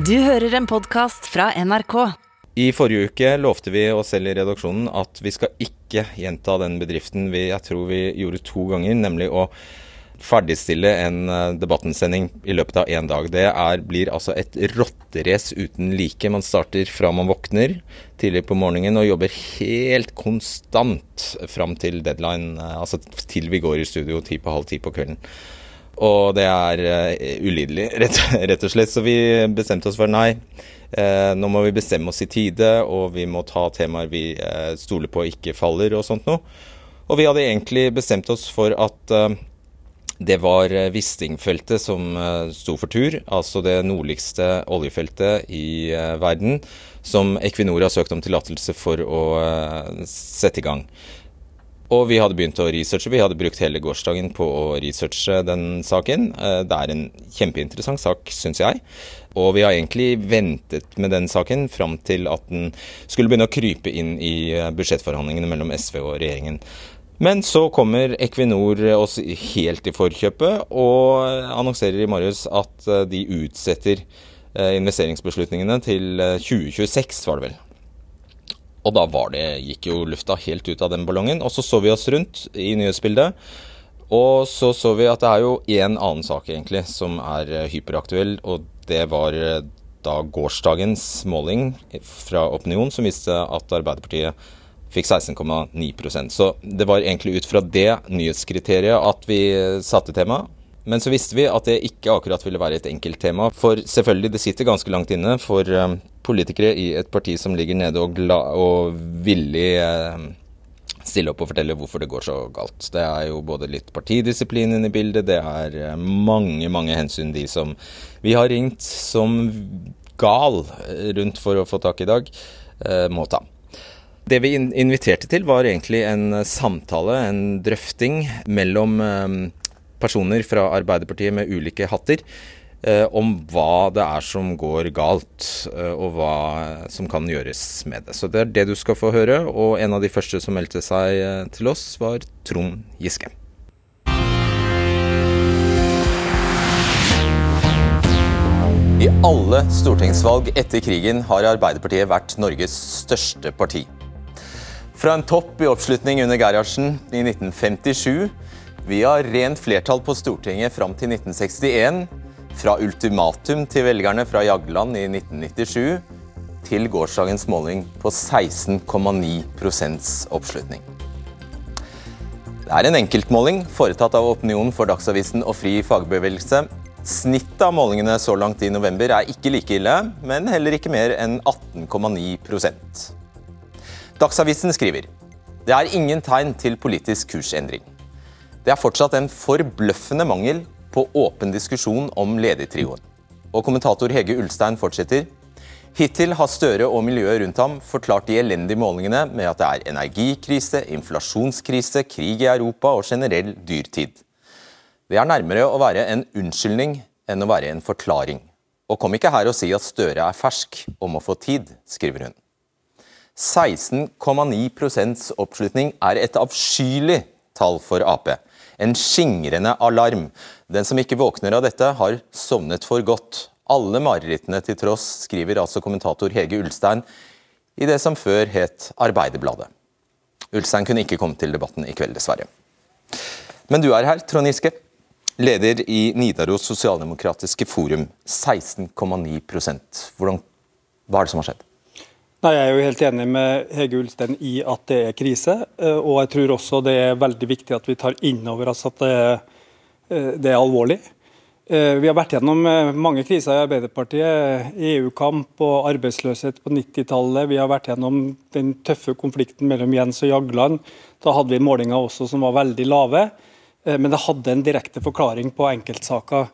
Du hører en podkast fra NRK. I forrige uke lovte vi oss selv i redaksjonen at vi skal ikke gjenta den bedriften vi jeg tror vi gjorde to ganger, nemlig å ferdigstille en eh, debattensending i løpet av én dag. Det er, blir altså et rotterace uten like. Man starter fra man våkner tidlig på morgenen og jobber helt konstant fram til deadline, eh, altså til vi går i studio ti på halv ti på kvelden. Og det er uh, ulidelig, rett, rett, og slett. Så vi bestemte oss for nei. Uh, nå må vi bestemme oss i tide, og vi må ta temaer vi uh, stoler på ikke faller og sånt noe. Og vi hadde egentlig bestemt oss for at det var Wisting-feltet som sto for tur, altså det nordligste oljefeltet i verden, som Equinor har søkt om tillatelse for å sette i gang. Og vi hadde begynt å researche. Vi hadde brukt hele gårsdagen på å researche den saken. Eh, det er en kjempeinteressant sak, syns jeg. Og vi har egentlig ventet med den saken fram til at den skulle begynne å krype inn i eh, budsjettforhandlingene mellom SV og regjeringen. Men så kommer Equinor oss helt i forkjøpet og annonserer i morges at eh, de utsetter investeringsbeslutningene til 2026, var det vel. Og da var det, gikk jo lufta helt ut av den ballongen. Og så så vi oss rundt i nyhetsbildet. Og så så vi at det er jo én annen sak egentlig som er eh, hyperaktuell, og det var eh, da gårsdagens måling fra Opinion som viste at Arbeiderpartiet fikk 16,9% Så det var egentlig ut fra det nyhetskriteriet at vi satte temaet. Men så visste vi at det ikke akkurat ville være et enkelt tema. For selvfølgelig, det sitter ganske langt inne for eh, politikere i et parti som ligger nede og, og villig eh, stille opp og fortelle hvorfor det går så galt. Det er jo både litt partidisiplin inne i bildet, det er eh, mange, mange hensyn de som vi har ringt som gal rundt for å få tak i dag, må ta. Det vi inviterte til var egentlig en samtale, en drøfting mellom personer fra Arbeiderpartiet med ulike hatter eh, om hva det er som går galt, eh, og hva som kan gjøres med det. Så det er det du skal få høre. Og en av de første som meldte seg eh, til oss, var Trond Giske. I alle stortingsvalg etter krigen har Arbeiderpartiet vært Norges største parti. Fra en topp i oppslutning under Gerhardsen i 1957 Via rent flertall på Stortinget fram til 1961, fra ultimatum til velgerne fra Jagland i 1997, til gårsdagens måling på 16,9 oppslutning. Det er en enkeltmåling foretatt av Opinionen for Dagsavisen og Fri fagbevegelse. Snittet av målingene så langt i november er ikke like ille, men heller ikke mer enn 18,9% Dagsavisen skriver det er ingen tegn til politisk kursendring. Det er fortsatt en forbløffende mangel på åpen diskusjon om ledertrioen. Og kommentator Hege Ulstein fortsetter. Hittil har Støre og miljøet rundt ham forklart de elendige målingene med at det er energikrise, inflasjonskrise, krig i Europa og generell dyrtid. Det er nærmere å være en unnskyldning enn å være en forklaring. Og kom ikke her og si at Støre er fersk og må få tid, skriver hun. 16,9 oppslutning er et avskyelig tall for Ap. En skingrende alarm. Den som ikke våkner av dette, har sovnet for godt. Alle marerittene til tross, skriver altså kommentator Hege Ulstein i det som før het Arbeiderbladet. Ulstein kunne ikke komme til debatten i kveld, dessverre. Men du er her, Trond Giske. Leder i Nidaros sosialdemokratiske forum. 16,9 Hvordan, Hva er det som har skjedd? Nei, Jeg er jo helt enig med Hege Ulstein i at det er krise. Eh, og jeg tror også det er veldig viktig at vi tar inn over oss at det er, eh, det er alvorlig. Eh, vi har vært gjennom mange kriser i Arbeiderpartiet. EU-kamp og arbeidsløshet på 90-tallet. Vi har vært gjennom den tøffe konflikten mellom Jens og Jagland. Da hadde vi målinger også som var veldig lave, men det hadde en direkte forklaring på enkeltsaker.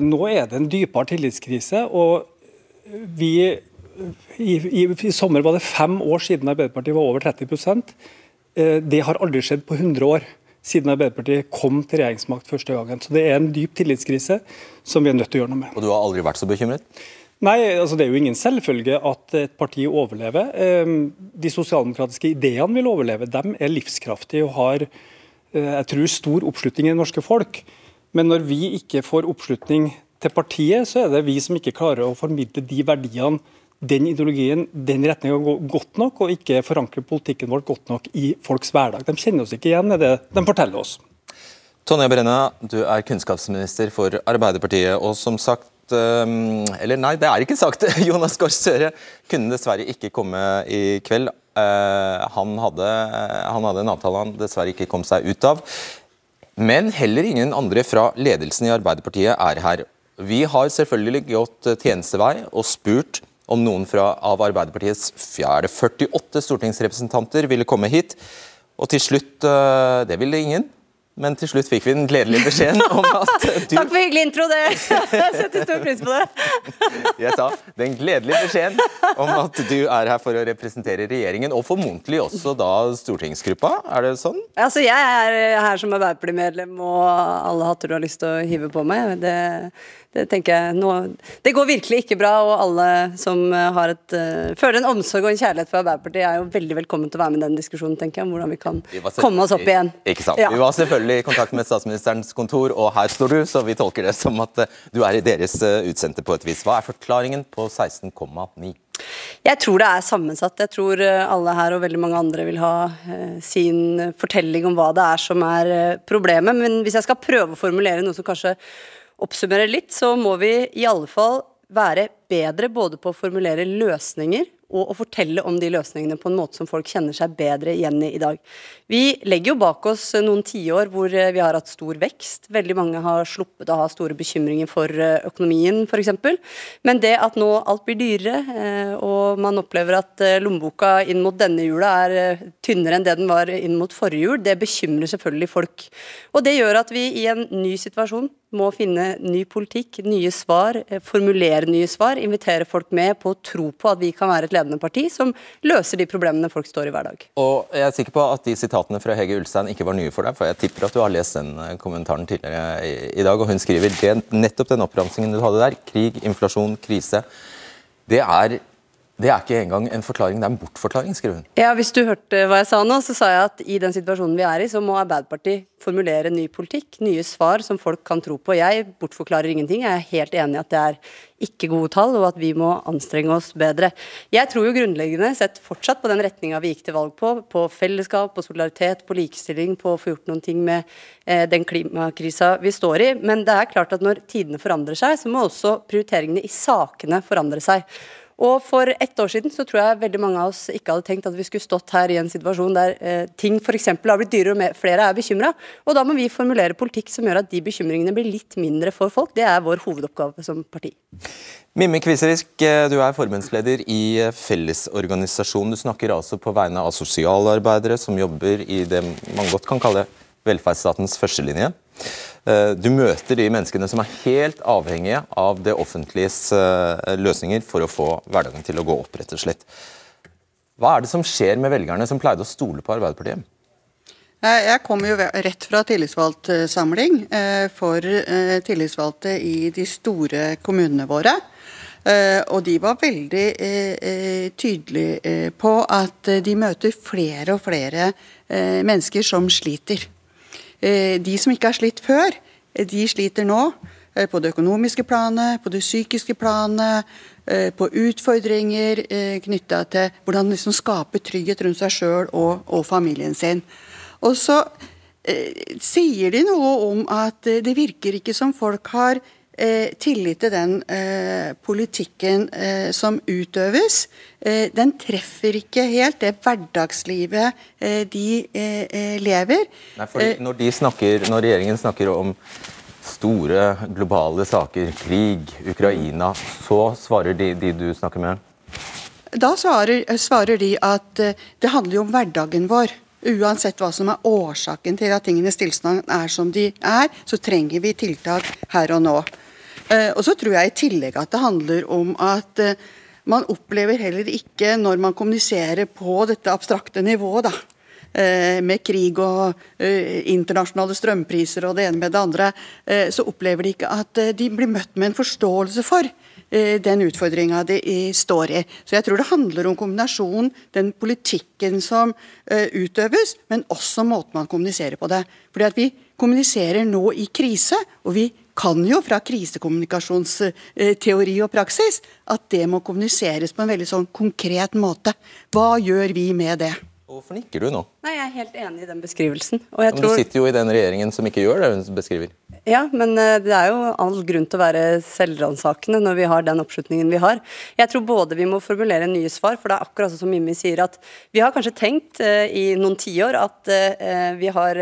Nå er det en dypere tillitskrise. og vi i, i, i, sommer var det fem år siden Arbeiderpartiet var over 30 eh, Det har aldri skjedd på 100 år siden Arbeiderpartiet kom til regjeringsmakt første gangen. Så Det er en dyp tillitskrise som vi er nødt til å gjøre noe med. Og Du har aldri vært så bekymret? Nei, altså Det er jo ingen selvfølge at et parti overlever. Eh, de sosialdemokratiske ideene vil overleve. De er livskraftige og har eh, jeg tror, stor oppslutning i det norske folk. Men når vi ikke får oppslutning til partiet, så er det vi som ikke klarer å formidle de verdiene, den ideologien, den retninga godt nok, og ikke forankrer politikken vår godt nok i folks hverdag. De kjenner oss ikke igjen, er det de forteller oss. Tonje Brenna, du er kunnskapsminister for Arbeiderpartiet. og som sagt ehm, eller nei, det er ikke sagt. Jonas Gahr Støre kunne dessverre ikke komme i kveld. Eh, han hadde, han hadde en avtale han dessverre ikke kom seg ut av. Men heller ingen andre fra ledelsen i Arbeiderpartiet er her. Vi har selvfølgelig gått tjenestevei og spurt om noen fra, av Arbeiderpartiets fjerde 48 stortingsrepresentanter ville komme hit. Og til slutt eh, Det ville ingen. Men til slutt fikk vi den gledelige beskjeden om at du Takk for hyggelig intro, det! Setter stor pris på det. Jeg sa den gledelige beskjeden om at du er her for å representere regjeringen, og formodentlig også da stortingsgruppa, er det sånn? Altså, Jeg er her som Arbeiderparti-medlem, og alle hatter du har lyst til å hive på meg. Det det tenker jeg nå Det går virkelig ikke bra, og alle som har et, uh, føler en omsorg og en kjærlighet for Arbeiderpartiet, er jo veldig velkommen til å være med i den diskusjonen, tenker jeg, om hvordan vi kan vi komme oss opp igjen. Ikke sant. Ja. Vi var selvfølgelig i kontakt med statsministerens kontor, og her står du, så vi tolker det som at uh, du er i deres uh, utsendte på et vis. Hva er forklaringen på 16,9? Jeg tror det er sammensatt. Jeg tror alle her og veldig mange andre vil ha eh, sin fortelling om hva det er som er problemet. Men hvis jeg skal prøve å formulere noe som kanskje oppsummere litt, så må vi i alle fall være bedre både på å formulere løsninger og å fortelle om de løsningene på en måte som folk kjenner seg bedre igjen i i dag. Vi legger jo bak oss noen tiår hvor eh, vi har hatt stor vekst. Veldig mange har sluppet å ha store bekymringer for eh, økonomien f.eks. Men det at nå alt blir dyrere, eh, og man opplever at lommeboka inn mot denne jula er tynnere enn det den var inn mot forrige jul, det bekymrer selvfølgelig folk. Og det gjør at vi i en ny situasjon må finne ny politikk, nye svar, formulere nye svar, invitere folk med på å tro på at vi kan være et ledende parti som løser de problemene folk står i hver dag. Og Jeg er sikker på at de sitatene fra Hege Ulstein ikke var nye for deg, for jeg tipper at du har lest den eh, kommentaren tidligere i dag, og hun skriver det, nettopp den oppramsingen du hadde der, krig, inflasjon, krise, det er det er ikke engang en forklaring, det er en bortforklaring, skriver hun. Ja, Hvis du hørte hva jeg sa nå, så sa jeg at i den situasjonen vi er i, så må Arbeiderpartiet formulere ny politikk, nye svar som folk kan tro på. Jeg bortforklarer ingenting. Jeg er helt enig i at det er ikke gode tall, og at vi må anstrenge oss bedre. Jeg tror jo grunnleggende sett fortsatt på den retninga vi gikk til valg på, på fellesskap, på solidaritet, på likestilling, på å få gjort noen ting med eh, den klimakrisa vi står i. Men det er klart at når tidene forandrer seg, så må også prioriteringene i sakene forandre seg. Og For ett år siden så tror jeg veldig mange av oss ikke hadde tenkt at vi skulle stått her i en situasjon der eh, ting f.eks. har blitt dyrere og flere er bekymra. Og da må vi formulere politikk som gjør at de bekymringene blir litt mindre for folk. Det er vår hovedoppgave som parti. Mimmi Kviserisk, eh, du er forbundsleder i eh, Fellesorganisasjonen. Du snakker altså på vegne av sosialarbeidere som jobber i det man godt kan kalle velferdsstatens førstelinje. Eh, du møter de menneskene som er helt avhengige av det offentliges eh, løsninger for å få hverdagen til å gå opp, rett og slett. Hva er det som skjer med velgerne som pleide å stole på Arbeiderpartiet? Jeg kommer jo rett fra tillitsvalgtsamling eh, for tillitsvalgte i de store kommunene våre. Og de var veldig tydelige på at de møter flere og flere mennesker som sliter. Eh, de som ikke har slitt før, eh, de sliter nå. Eh, på det økonomiske planet, på det psykiske planet, på utfordringer knytta til hvordan liksom skape trygghet rundt seg sjøl og, og, familien sin. Og så sier de noe om at det virker ikke som folk har eh, tillit til den eh, politikken eh, som utøves. Eh, den treffer ikke helt det hverdagslivet eh, de eh, lever. Nei, når, de snakker, når regjeringen snakker om store globale saker, krig, Ukraina, så svarer de, de du snakker med? Da svarer, svarer de at det handler jo om hverdagen vår. Uansett hva som er årsaken til at tingenes tilstand er som de er, så trenger vi tiltak her og nå. Eh, og så tror jeg i tillegg at det handler om at eh, man opplever heller ikke, når man kommuniserer på dette abstrakte nivået, da, eh, med krig og internasjonale strømpriser og det ene med det andre, så opplever de ikke at de blir møtt med en forståelse for den utfordringa de står i. Så jeg tror det handler om kombinasjonen, den politikken som utøves, men også måten man kommuniserer på det. Fordi at vi kommuniserer nå i krise, og vi kan jo fra krisekommunikasjonsteori og praksis at det må kommuniseres på en veldig sånn konkret måte. Hva gjør vi med det? Hvorfor nikker du nå? Nei, Jeg er helt enig i den beskrivelsen. Og jeg men tror... Du sitter jo i den regjeringen som ikke gjør det hun beskriver. Ja, men eh, det er jo all grunn til å være selvransakende når vi har den oppslutningen vi har. Jeg tror både vi må formulere nye svar, for det er akkurat som Mimmi sier, at vi har kanskje tenkt uh, i noen tiår at uh, vi har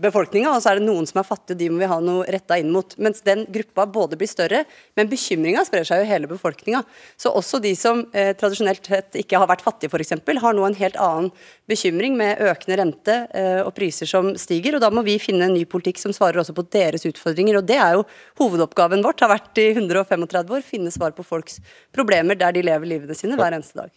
befolkninga, og så er det noen som er fattige, og de må vi ha noe retta inn mot. Mens den gruppa både blir større, men bekymringa sprer seg jo hele befolkninga. Så også de som tradisjonelt sett ikke har vært fattige, f.eks., har nå en helt annen bekymring med økende rente og priser som stiger, og da må vi finne en ny politikk som svarer også på deres utfordringer. Og det er jo hovedoppgaven vårt, har vært i 135 år, finne svar på folks problemer der de lever livene sine hver eneste dag.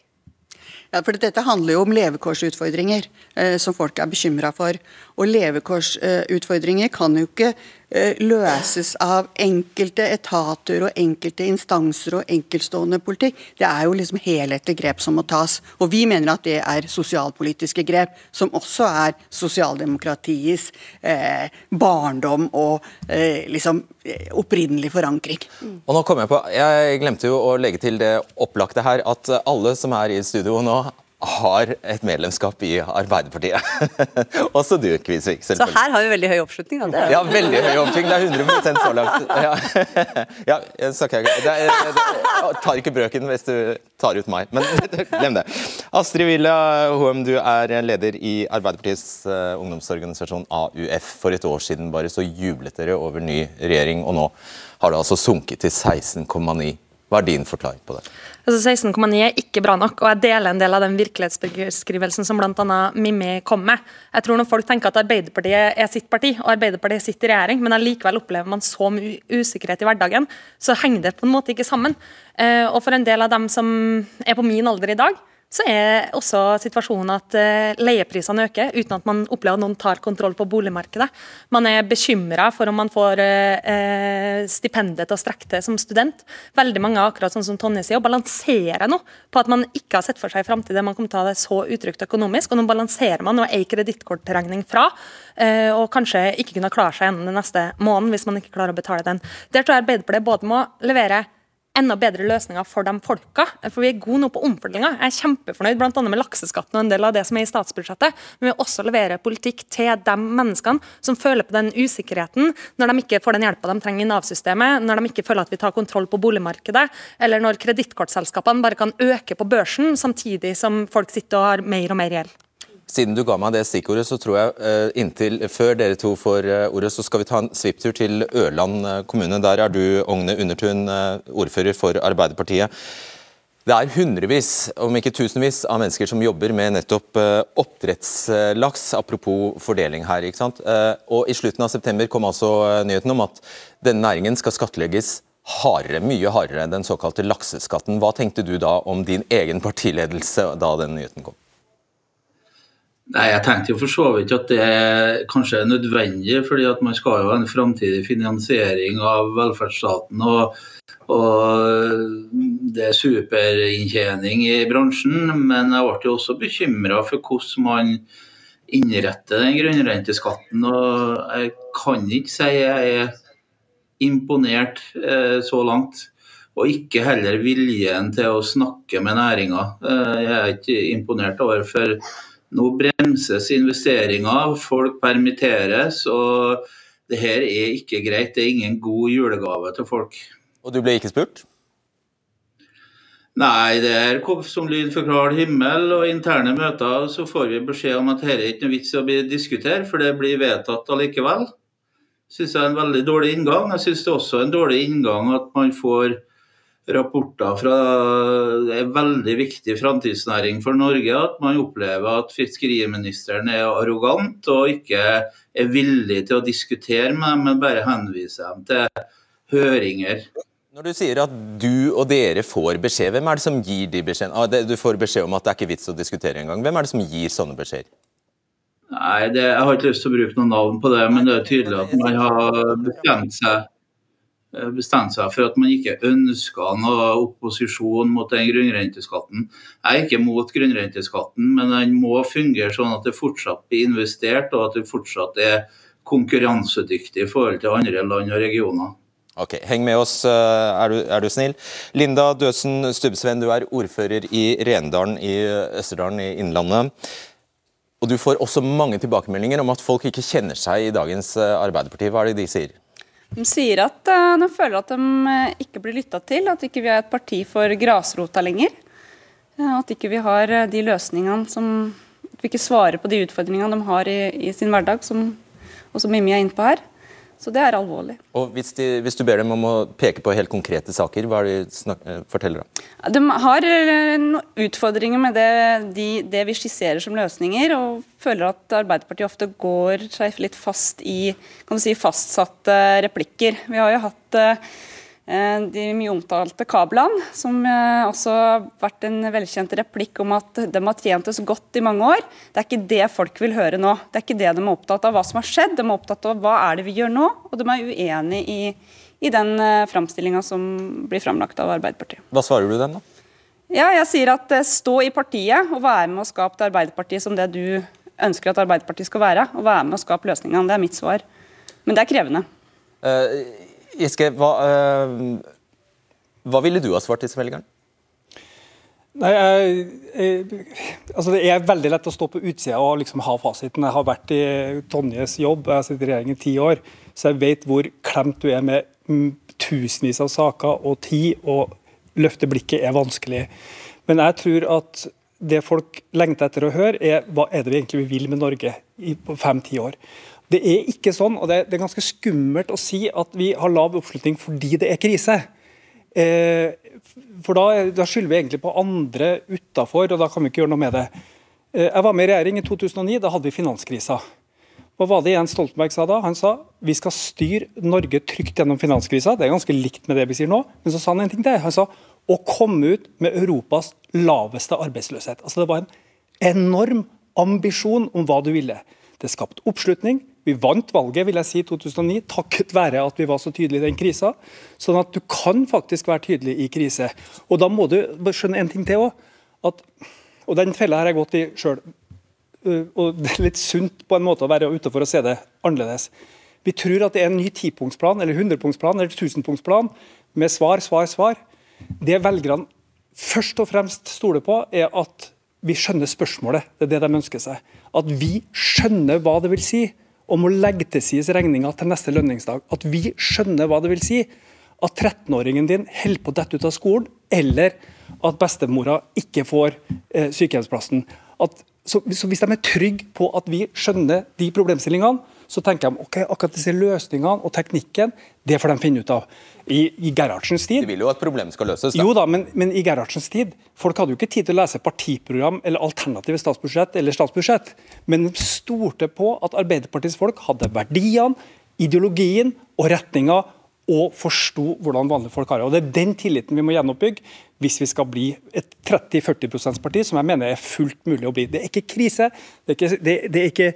Ja, for Dette handler jo om levekårsutfordringer eh, som folk er bekymra for. Og levekårsutfordringer eh, kan jo ikke Eh, løses av enkelte etater og enkelte instanser og enkeltstående politikk. Det er jo liksom helhetlige grep som må tas. Og vi mener at det er sosialpolitiske grep, som også er sosialdemokratiets eh, barndom og eh, liksom eh, opprinnelig forankring. Og nå kom Jeg på, jeg glemte jo å legge til det opplagte her, at alle som er i studio nå har et medlemskap i Arbeiderpartiet. Også du, Kvisvik. Så her har vi veldig høy oppslutning? Da. ja, veldig høy oppslutning. Det er 100 så langt. Ja, ja jeg, jeg, jeg tar ikke brøken hvis du tar ut meg, men glem det. Astrid Villa Hoem, du er leder i Arbeiderpartiets uh, ungdomsorganisasjon AUF. For et år siden bare så jublet dere over ny regjering, og nå har det altså sunket til 16,9 hva er din forklaring på det? Altså 16,9 er ikke bra nok, og jeg deler en del av den virkelighetsbeskrivelsen som bl.a. Mimmi kom med. Jeg tror når folk tenker at Arbeiderpartiet er sitt parti, og Arbeiderpartiet sitter i regjering, men allikevel opplever man så mye usikkerhet i hverdagen, så henger det på en måte ikke sammen. Eh, og for en del av dem som er på min alder i dag, så er også situasjonen at eh, leieprisene øker uten at man opplever at noen tar kontroll på boligmarkedet. Man er bekymra for om man får eh, stipendet til å strekke til som student. Veldig mange akkurat sånn som Tonje sier, og balanserer nå på at man ikke har sett for seg i framtida man kommer til å ha det så utrygt økonomisk. og Nå balanserer man og ei kredittkortregning fra, eh, og kanskje ikke kunne klare seg gjennom den neste måneden hvis man ikke klarer å betale den. Der tror jeg Arbeiderpartiet både må levere enda bedre løsninger for de folka. For vi er gode nå på omfordelinga. Jeg er kjempefornøyd bl.a. med lakseskatten og en del av det som er i statsbudsjettet. Men vi også leverer politikk til de menneskene som føler på den usikkerheten når de ikke får den hjelpa de trenger i Nav-systemet, når de ikke føler at vi tar kontroll på boligmarkedet, eller når kredittkortselskapene bare kan øke på børsen samtidig som folk sitter og har mer og mer gjeld. Siden du ga meg det stikkordet, så tror jeg uh, inntil før dere to får uh, ordet, så skal vi ta en svipptur til Ørland uh, kommune. Der er du, Ogne Undertun, ordfører for Arbeiderpartiet. Det er hundrevis, om ikke tusenvis, av mennesker som jobber med nettopp oppdrettslaks, apropos fordeling her. ikke sant? Og I slutten av september kom altså nyheten om at denne næringen skal skattlegges hardere, mye hardere enn den såkalte lakseskatten. Hva tenkte du da om din egen partiledelse da den nyheten kom? Nei, Jeg tenkte jo for så vidt at det kanskje er nødvendig, fordi at man skal jo ha en framtidig finansiering av velferdsstaten. og, og det er superinntjening i bransjen, men jeg ble jo også bekymra for hvordan man innretter den grunnrenteskatten. og Jeg kan ikke si jeg er imponert eh, så langt. Og ikke heller viljen til å snakke med næringa. Eh, jeg er ikke imponert over. for nå bremses investeringer, folk permitteres. og det her er ikke greit. Det er ingen god julegave til folk. Og du ble ikke spurt? Nei, det er som lyd fra klar himmel. Og interne møter så får vi beskjed om at dette er ikke noe vits å diskutere, for det blir vedtatt allikevel. Syns jeg er en veldig dårlig inngang. Jeg syns det er også en dårlig inngang at man får rapporter fra Det er veldig viktig framtidsnæring for Norge at man opplever at fiskeriministeren er arrogant og ikke er villig til å diskutere med dem, men bare henviser dem til høringer. Når du sier at du og dere får beskjed, hvem er det som gir de beskjedene? Ah, du får beskjed om at det er ikke vits å diskutere engang. Hvem er det som gir sånne beskjeder? Nei, det, Jeg har ikke lyst til å bruke noen navn på det, men det er tydelig at man har bestemt seg Eh, bestemt seg for at man ikke ønsker noe opposisjon mot den grunnrenteskatten. Jeg er ikke mot grunnrenteskatten, men den må fungere sånn at det fortsatt blir investert, og at det fortsatt er konkurransedyktig i forhold til andre land og regioner. Ok, Heng med oss, eh, er du, er du snill. Linda Døsen Stubbsveen, du er ordfører i Rendalen i Østerdalen i Innlandet. Og Du får også mange tilbakemeldinger om at folk ikke kjenner seg i dagens eh, Arbeiderparti. Hva er det de sier? De sier at uh, de føler at de uh, ikke blir lytta til, at ikke vi er et parti for grasrota lenger. Uh, at ikke vi har de løsningene som At vi ikke svarer på de utfordringene de har i, i sin hverdag, som også Mimmi er inne på her. Så det er alvorlig. Og hvis, de, hvis, du ber dem om å peke på helt konkrete saker, hva er de forteller da? De har utfordringer med det, de, det, vi skisserer som løsninger, og føler at Arbeiderpartiet ofte går seg litt fast i kan du si, fastsatte replikker. Vi har jo hatt Eh, de mye omtalte kablene, som eh, også har vært en velkjent replikk om at de har tjent oss godt i mange år. Det er ikke det folk vil høre nå. Det er ikke det de er opptatt av hva som har skjedd, de er opptatt av hva er det vi gjør nå, og de er uenig i, i den eh, framstillinga som blir framlagt av Arbeiderpartiet. Hva svarer du dem, da? Ja, jeg sier at stå i partiet og være med å skape det Arbeiderpartiet som det du ønsker at Arbeiderpartiet skal være, og være med å skape løsningene. Det er mitt svar. Men det er krevende. Uh, Giske, hva, uh, hva, ville du ha svart disse velgerne? Nei, jeg, jeg, altså Det er veldig lett å stå på utsida og liksom ha fasiten. Jeg har vært i Tonjes jobb, jeg har sittet i regjering i ti år, så jeg vet hvor klemt du er med tusenvis av saker og tid, og løfte blikket er vanskelig. Men jeg tror at det folk lengter etter å høre, er hva er det vi egentlig vil med Norge i fem-ti år. Det er ikke sånn, og det er, ganske skummelt å si at vi har lav oppslutning fordi det er krise. Eh, for da, da, skylder vi egentlig på andre utafor, og da kan vi ikke gjøre noe med det. Eh, jeg var med i regjering i 2009, da hadde vi finanskrisa. Hva var det Jens Stoltenberg sa da? Han sa vi skal styre Norge trygt gjennom finanskrisa. Det er ganske likt med det vi sier nå. Men så sa han en ting til. Han sa å komme ut med Europas laveste arbeidsløshet. Altså Det var en enorm ambisjon om hva du ville. Det skapte oppslutning, vi vant valget vil jeg si, i 2009 takket være at vi var så tydelige i den krisa. Sånn at du kan faktisk være tydelig i krise. Og da må du skjønne en ting til òg. Og den fella har jeg gått i sjøl. Og det er litt sunt på en måte å være utenfor og se det annerledes. Vi tror at det er en ny tipunktsplan eller hundrepunktsplan eller tusenpunktsplan med svar, svar, svar. Det velgerne først og fremst stoler på, er at vi skjønner spørsmålet. Det er det de ønsker seg. At vi skjønner hva det vil si om å legge til side regninga til neste lønningsdag. At vi skjønner hva det vil si at 13-åringen din holder på å dette ut av skolen, eller at bestemora ikke får eh, sykehjemsplassen. At, så, så, Hvis de er trygge på at vi skjønner de problemstillingene, så tenker de ok, akkurat disse løsningene og teknikken, det får de finne ut av. I, i Gerhardsens tid De vil jo at problemet skal løses. Da. Jo da, men, men, i Gerhardsens tid Folk hadde jo ikke tid til å lese partiprogram eller alternative statsbudsjett eller statsbudsjett, men de stolte på at Arbeiderpartiets folk hadde verdiene, ideologien og retninga og forsto hvordan vanlige folk har det. Og Det er den tilliten vi må gjenoppbygge hvis vi skal bli et 30-40% parti, som jeg mener er fullt mulig å bli. Det er ikke krise, det er ikke, det, det er ikke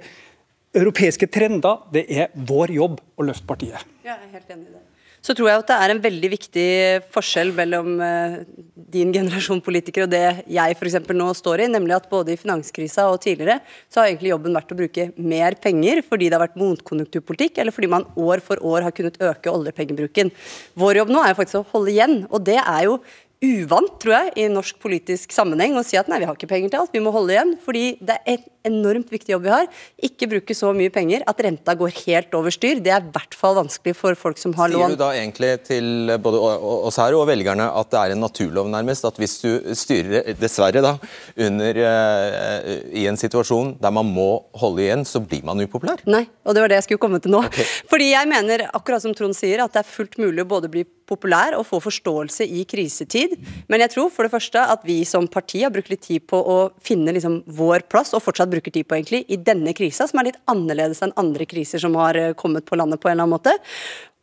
europeiske trender. Det er vår jobb å løfte partiet. Jeg er helt enig i det. Så tror jeg at det er en veldig viktig forskjell mellom uh, din generasjon politikere og det jeg f.eks. nå står i, nemlig at både i finanskrisa og tidligere så har egentlig jobben vært å bruke mer penger fordi det har vært motkonjunkturpolitikk, eller fordi man år for år har kunnet øke oljepengebruken. Vår jobb nå er faktisk å holde igjen, og det er jo uvant, tror jeg, i norsk politisk sammenheng å si at nei, vi har ikke penger til alt, vi må holde igjen. Fordi det er enormt viktig jobb vi har. Ikke bruke så mye penger at renta går helt over styr. Det er i hvert fall vanskelig for folk som har lån. Sier du da egentlig til både oss her og velgerne at det er en naturlov, nærmest, at hvis du styrer, dessverre da, under uh, i en situasjon der man må holde igjen, så blir man upopulær? Nei, og det var det jeg skulle komme til nå. Okay. Fordi jeg mener, akkurat som Trond sier, at det er fullt mulig å både bli populær og få forståelse i krisetid. Men jeg tror for det første at vi som parti har brukt litt tid på å finne liksom vår plass, og fortsatt bruker tid på egentlig, i denne krisa, som er litt annerledes enn andre kriser som har eh, kommet på landet på en eller annen måte.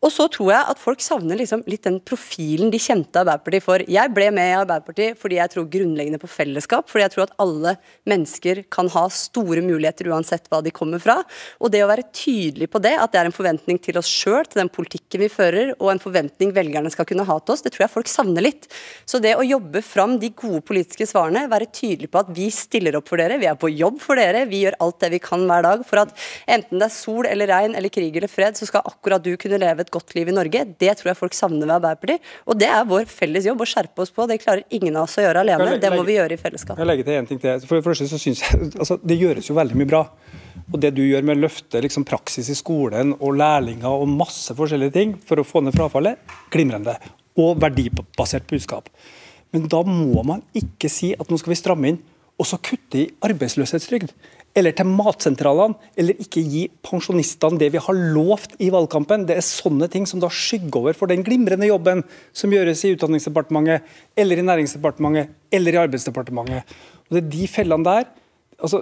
Og så tror jeg at folk savner liksom litt den profilen de kjente Arbeiderpartiet for. Jeg ble med i Arbeiderpartiet fordi jeg tror grunnleggende på fellesskap, fordi jeg tror at alle mennesker kan ha store muligheter uansett hva de kommer fra. Og det å være tydelig på det, at det er en forventning til oss sjøl, til den politikken vi fører, og en forventning velgerne skal kunne ha til oss, det tror jeg folk savner litt. Så det å jobbe fram de gode politiske svarene, være tydelig på at vi stiller opp for dere, vi er på jobb for dere, vi gjør alt det vi kan hver dag for at enten det er sol eller regn eller krig eller fred, så skal akkurat du kunne leve et godt liv i Norge. Det tror jeg folk savner ved Arbeiderpartiet. Og det er vår felles jobb å skjerpe oss på. Det klarer ingen av oss å gjøre alene. Det må vi gjøre i fellesskap. Jeg legger til en ting til. For det første så synes jeg, altså, Det gjøres jo veldig mye bra. Og Det du gjør med å løfte liksom, praksis i skolen og lærlinger og masse forskjellige ting for å få ned frafallet, glimrende. Og verdibasert budskap. Men da må man ikke si at nå skal vi stramme inn, og så kutte i arbeidsløshetstrygd eller til matsentralene, eller ikke gi pensjonistene det vi har lovt i valgkampen. Det er sånne ting som da skygger over for den glimrende jobben som gjøres i Utdanningsdepartementet, eller i Næringsdepartementet, eller i Arbeidsdepartementet. Og Det er de fellene der. altså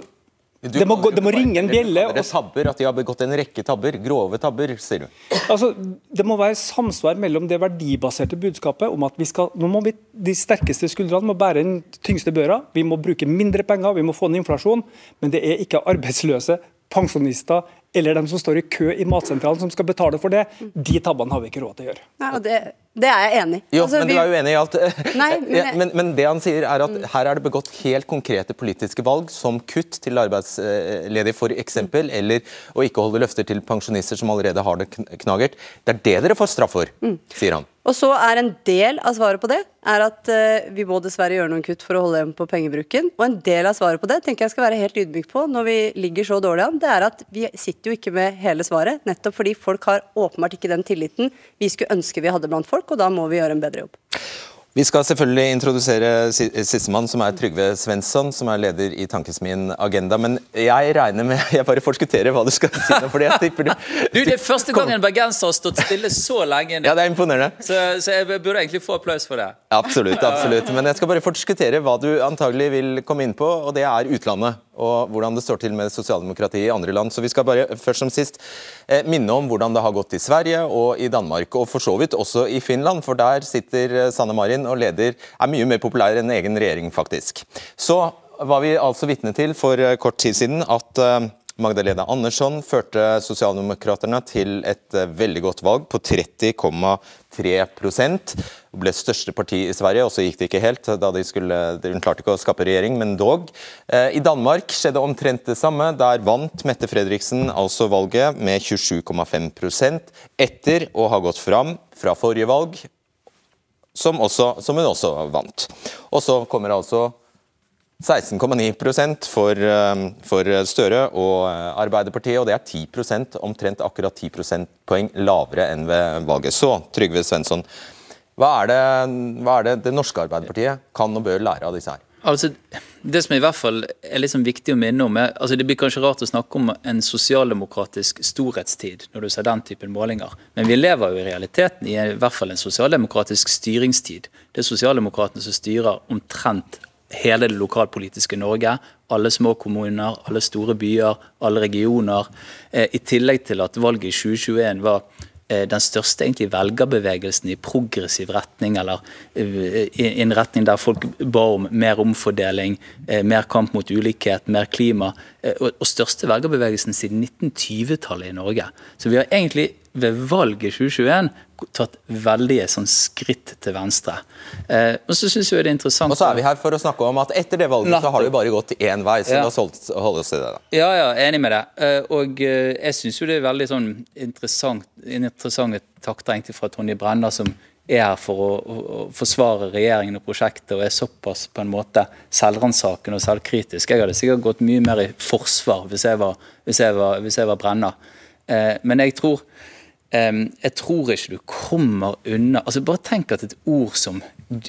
Du det må, gå- det må ringe en bjelle. Det er tabber, at de har begått en rekke tabber. Grove tabber, sier du. Altså, det må være samsvar mellom det verdibaserte budskapet om at vi skal, nå må vi, de sterkeste skuldrene må bære den tyngste børa. Vi må bruke mindre penger, vi må få ned inflasjon. Men det er ikke arbeidsløse, pensjonister eller dem som står i kø i matsentralen som skal betale for det. De tabbene har vi ikke råd til å gjøre. Nei, og det, det er jeg enig i. Jo, Altså, men vi- du er uenig i alt. Nei, men Ja, men, men det han sier er at her er det begått helt konkrete politiske valg, som kutt til arbeidsledige f.eks., eller å ikke holde løfter til pensjonister som allerede har det knagert. Det er det dere får straff for, sier han. Og så er en del av svaret på det er at uh, vi må dessverre gjøre noen kutt for å holde igjen på pengebruken. Og en del av svaret på det tenker jeg skal være helt ydmyk på når vi ligger så dårlig an, det er at vi sitter jo ikke med hele svaret. Nettopp fordi folk har åpenbart ikke den tilliten vi skulle ønske vi hadde blant folk, og da må vi gjøre en bedre jobb. Vi skal selvfølgelig introdusere si- sistemann, som er Trygve Svensson, som er leder i Tankesmien Agenda. Men jeg regner med Jeg bare forskutterer hva du skal si nå, fordi jeg tipper du Du, Det er første gang en bergenser har stått stille så lenge. Ja, det er imponerende. Så, så jeg burde egentlig få applaus for det. Absolutt, absolutt. Men jeg skal bare forskuttere hva du antagelig vil komme inn på, og det er utlandet. Og hvordan det står til med sosialdemokratiet i andre land. Så vi skal bare først som sist eh, minne om hvordan det har gått i Sverige og i Danmark, og for så vidt også i Finland, for der sitter eh, Sanne Marin og leder er mye mer populær enn egen regjering, faktisk. Så var vi altså vitne til for eh, kort tid siden at Magdalena Andersson førte Sosialdemokraterne til et eh, veldig godt valg på 30,3% ble største parti i Sverige, og så gikk det ikke helt. da de skulle, Hun klarte ikke å skape regjering, men dog. Eh, I Danmark skjedde omtrent det samme. Der vant Mette Fredriksen altså valget med 27,5% etter å ha gått fram fra forrige valg, som, også, som hun også vant. Og så kommer altså 16,9 for, eh, for Støre og eh, Arbeiderpartiet, og det er 10% omtrent akkurat 10 prosentpoeng lavere enn ved valget. Så, Trygve Svensson, hva er, det, hva er det det norske Arbeiderpartiet kan og bør lære av disse her? Altså, Det som i hvert fall er liksom viktig å minne om, er altså det blir kanskje rart å snakke om en sosialdemokratisk storhetstid når du ser den typen målinger, men vi lever jo i realiteten i, hvert fall en sosialdemokratisk styringstid. Det er sosialdemokratene som styrer omtrent hele det lokalpolitiske Norge. Alle små kommuner, alle store byer, alle regioner. Eh, I tillegg til at valget i 2021 var eh, den største egentlig velgerbevegelsen i progressiv retning, eller eh, i en retning der folk ba om mer omfordeling, mer kamp mot ulikhet, mer klima. og største velgerbevegelsen siden 1920-tallet i Norge. Så vi har egentlig ved valget 2021 tatt veldige sånn skritt til venstre. Eh, og så synes jeg det er interessant Og så er vi her for å snakke om at etter det valget så har det jo bare gått én vei, så Ja. la oss holde oss til det. da. Ja, ja, enig med deg. Eh, Og eh, jeg syns jo det er veldig sånn interessant, interessante takter egentlig fra Tonje Brenna, som er her for å, å, å forsvare regjeringen og prosjektet, og er såpass på en måte selvransakende og selvkritisk. Jeg hadde sikkert gått mye mer i forsvar hvis jeg var, hvis jeg var, hvis jeg var Brenna. Eh, Men jeg tror jeg tror ikke du kommer unna altså Bare tenk at et ord som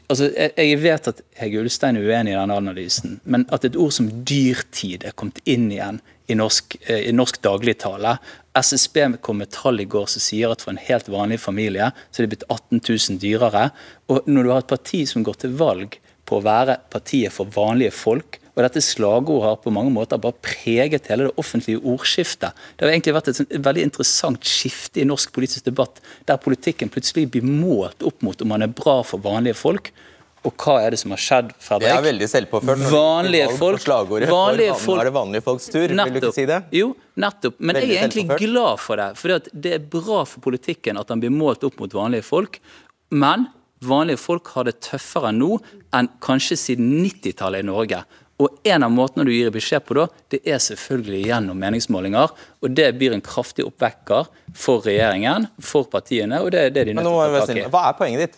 altså Jeg, vet at Hege Ulstein er uenig i denne analysen, men at et ord som dyrtid er kommet inn igjen i norsk, eh, i norsk dagligtale SSB kom med tall i går som sier at for en helt vanlig familie så er det blitt 18 000 dyrere. Og når du har et parti som går til valg på å være partiet for vanlige folk, Og dette slagordet har på mange måter bare preget hele det offentlige ordskiftet. Det har egentlig vært et, veldig interessant skifte i norsk politisk debatt, der politikken plutselig blir målt opp mot om man er bra for vanlige folk. Og hva er det som har skjedd, Fredrik? Det er veldig selvpåført. Vanlige folk. slagordet Vanlige for, folk. Er det vanlige folks tur, vil du ikke si det? Jo, nettopp. Men Veldig jeg er egentlig glad for det. For det er bra for politikken at den blir målt opp mot vanlige folk. Men vanlige folk har det tøffere nå enn kanskje siden 90-tallet i Norge. Og En av måtene du gir beskjed på da, det er selvfølgelig gjennom meningsmålinger. og Det blir en kraftig oppvekker for regjeringen, for partiene. og det er det de Men nødt til å ta tak i. Hva er poenget ditt?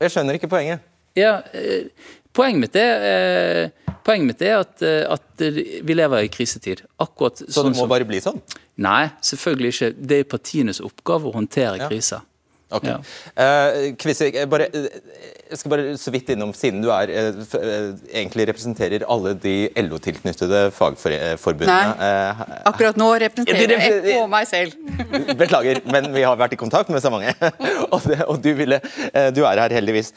Jeg skjønner ikke poenget. Ja, eh, Poenget mitt er, eh, poenget mitt er at, eh, at vi lever i krisetid. Akkurat Så sånn det må som bare bli sånn? Nei, selvfølgelig ikke. Det er partienes oppgave å håndtere Ja. kriser. Ok. Ja. Uh, Kvisvik, jeg, bare, eh, jeg skal bare så vidt innom, siden du er, uh, eh, egentlig representerer alle de LO-tilknyttede fagforbundene. Nei. Akkurat nå representerer jeg ett på meg selv. Beklager, men vi har vært i kontakt med så mange. og, det, og du, ville, eh, du er her heldigvis.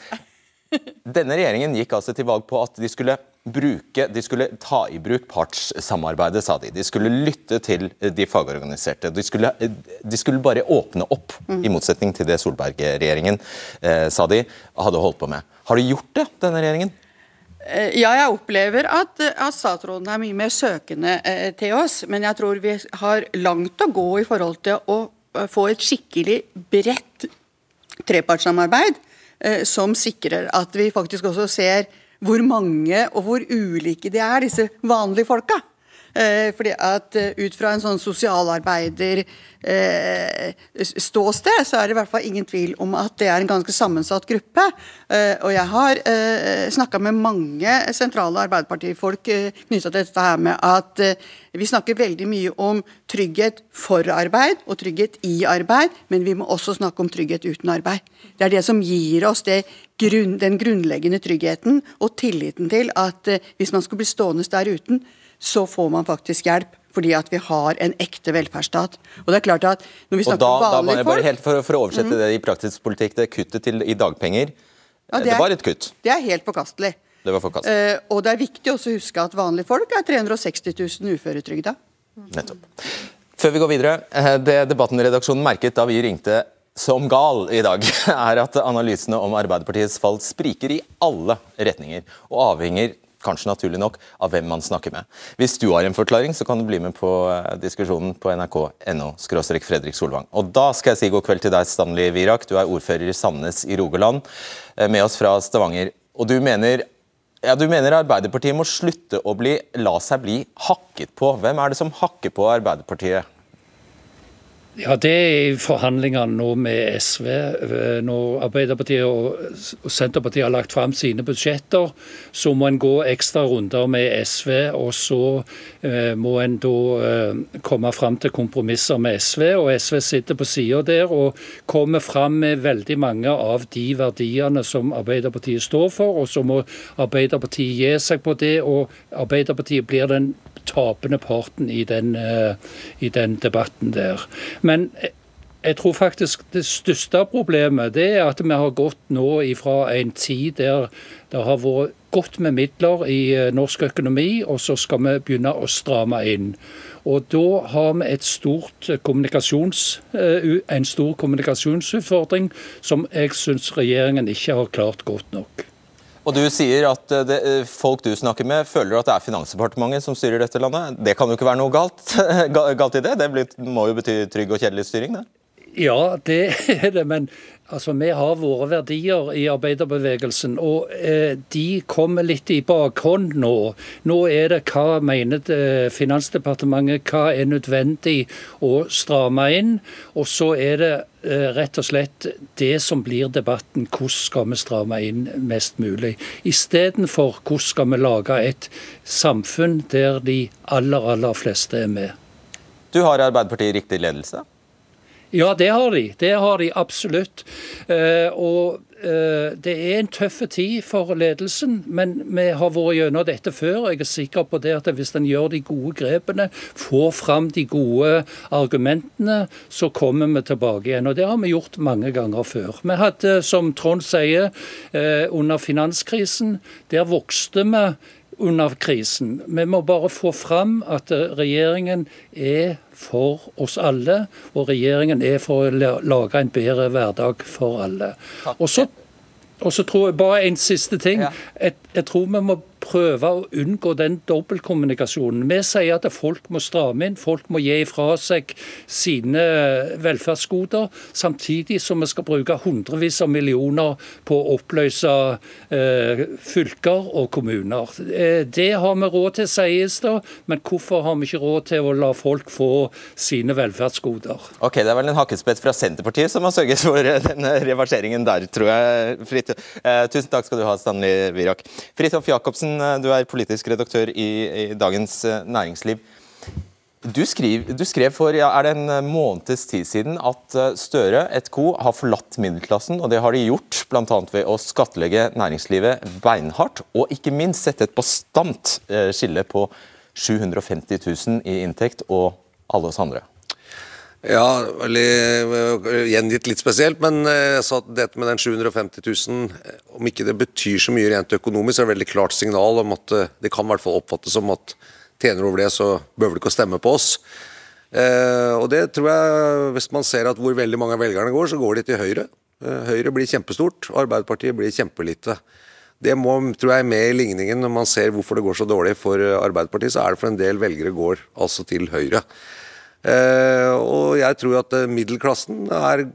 Denne regjeringen gikk altså til valg på at de skulle bruke, de skulle ta i bruk partssamarbeidet, sa de. De skulle lytte til de fagorganiserte. De skulle, de skulle bare åpne opp, i motsetning til det Solberg-regjeringen, eh, sa de, hadde holdt på med. Har de gjort det, denne regjeringen? Eh, Ja, jeg opplever at, at statsråden er mye mer søkende eh, til oss, men jeg tror vi har langt å gå i forhold til å eh, få et skikkelig bredt trepartssamarbeid eh, som sikrer at vi faktisk også ser hvor mange og hvor ulike de er, disse vanlige folka. Eh, fordi at eh, Ut fra en sånn sosialarbeider eh, ståsted, så er det i hvert fall ingen tvil om at det er en ganske sammensatt gruppe. Og jeg har snakka med mange sentrale Arbeiderpartifolk knytta til dette her med at vi snakker veldig mye om trygghet for arbeid og trygghet i arbeid, men vi må også snakke om trygghet uten arbeid. Det er det som gir oss det den grunnleggende tryggheten og tilliten til at hvis man skulle bli stående der uten, så får man faktisk hjelp. Fordi at vi har en ekte velferdsstat. Og det er klart at når vi Og snakker da, om da vanlige jeg bare folk helt for, for å oversette det i praktisk politikk, det kuttet til, i dagpenger, Ja, det, det er- var et kutt. Det er helt forkastelig. Det var forkastelig. Uh, og det er viktig også å huske at vanlige folk er 360 000 uføretrygda. Nettopp. Før vi går videre, eh, det debatten-redaksjonen merket da vi ringte som gal i dag, er at analysene om Arbeiderpartiets fall spriker i alle retninger, og avhenger kanskje naturlig nok, av hvem man snakker med. Hvis du har en forklaring, så kan du bli med på eh, diskusjonen på nrk.no. Fredrik Solvang. Og da skal jeg si god kveld til deg, Stanley Virak. Du er ordfører i Sandnes i Rogaland, eh, med oss fra Stavanger. Og du mener ja, Du mener Arbeiderpartiet må slutte å bli, la seg bli hakket på. Hvem er det som hakker på Arbeiderpartiet? Ja, Det er i forhandlingene nå med SV. Eh, Når Arbeiderpartiet og Senterpartiet har lagt fram sine budsjetter, så må en gå ekstra runder med SV. Og så eh, må en da eh, komme fram til kompromisser med SV. Og SV sitter på sida der og kommer fram med veldig mange av de verdiene som Arbeiderpartiet står for. Og så må Arbeiderpartiet gi seg på det, og Arbeiderpartiet blir den tapende parten i den, eh, i den debatten der. Men jeg- tror faktisk det største problemet det er at vi har gått nå ifra en tid der det har vært godt med midler i eh, norsk økonomi, og så skal vi begynne å stramme inn. Og da har vi et stort kommunikasjons, eh, en stor kommunikasjonsutfordring som jeg syns regjeringen ikke har klart godt nok. Og du sier at eh, det, eh, folk du snakker med, føler at det er Finansdepartementet som styrer dette landet. Det kan jo ikke være noe galt, galt i det? Det må jo bety trygg og kjedelig styring, det? Ja, det er det, men altså, vi har våre verdier i arbeiderbevegelsen, og eh, de kommer litt i bakhånd nå. Nå er det hva mener det, Finansdepartementet, hva er nødvendig å stramme inn, og så er det eh, rett og slett det som blir debatten, hvordan skal vi stramme inn mest mulig. Istedenfor hvordan skal vi lage et samfunn der de aller, aller fleste er med. Du har Arbeiderpartiet riktig ledelse? Ja, det har de. Det har de absolutt. Uh, og uh, det er en tøff tid for ledelsen, men vi har vært gjennom dette før. og Jeg er sikker på det at hvis en gjør de gode grepene, får fram de gode argumentene, så kommer vi tilbake igjen. Og det har vi gjort mange ganger før. Vi hadde, som Trond sier, uh, under finanskrisen, der vokste vi under krisen. Vi må bare få fram at regjeringen er for oss alle, og regjeringen er for å lage en bedre hverdag for alle. Og så, og så tror jeg bare en siste ting. Jeg, jeg tror vi må prøve å unngå den dobbeltkommunikasjonen. Vi sier at folk må stramme inn, folk må gi fra seg sine velferdsgoder, samtidig som vi skal bruke hundrevis av millioner på å oppløse eh, fylker og kommuner. Eh, det har vi råd til, sies det, men hvorfor har vi ikke råd til å la folk få sine velferdsgoder? Ok, Det er vel en hakkespett fra Senterpartiet som har sørget for denne reverseringen der, tror jeg. Fritt. Eh, tusen takk skal du ha, Stanley Virak. Fridtjof Jacobsen, Eh, du er politisk redaktør i, i Dagens eh, Næringsliv. Du, skriv, du, skrev for ja, er det en eh, måneds tid siden at Støre et co. har forlatt middelklassen. og Det har de gjort bl.a. ved å skattlegge næringslivet beinhardt, og ikke minst sette et bastant skille på 750 000 i inntekt og alle oss andre. Ja, eh, gjengitt litt spesielt, men eh, jeg sa at dette med den 750 000, eh, om ikke det betyr så mye rent økonomisk, så er det et veldig klart signal om at det kan i hvert fall oppfattes som at tjener over det, så behøver du ikke å stemme på oss. Og det tror jeg, hvis man ser at hvor veldig mange av velgerne går, så går de til Høyre. Høyre blir kjempestort, Arbeiderpartiet blir kjempelite. Det må, tror jeg med i ligningen når man ser hvorfor det går så dårlig for Arbeiderpartiet, så er det for en del velgere går altså til Høyre. Eh, og jeg tror at eh, middelklassen er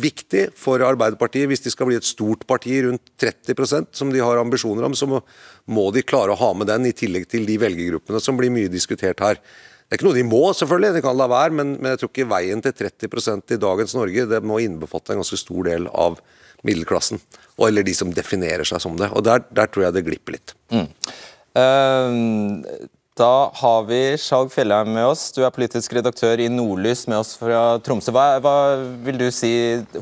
viktig for Arbeiderpartiet. Hvis de skal bli et stort parti, rundt 30% som de har ambisjoner om, så må de klare å ha med den, i tillegg til de velgergruppene som blir mye diskutert her. Det er ikke noe de må, selvfølgelig, det kan la være, men, men jeg tror ikke veien til 30% i dagens Norge det må innbefatte en ganske stor del av middelklassen. Eller de som definerer seg som det. Og Der, der tror jeg det glipper litt. Mm. Uh, da har vi Skjalg Fjellheim med oss. Du er politisk redaktør i Nordlys med oss fra Tromsø. Hva, hva vil du si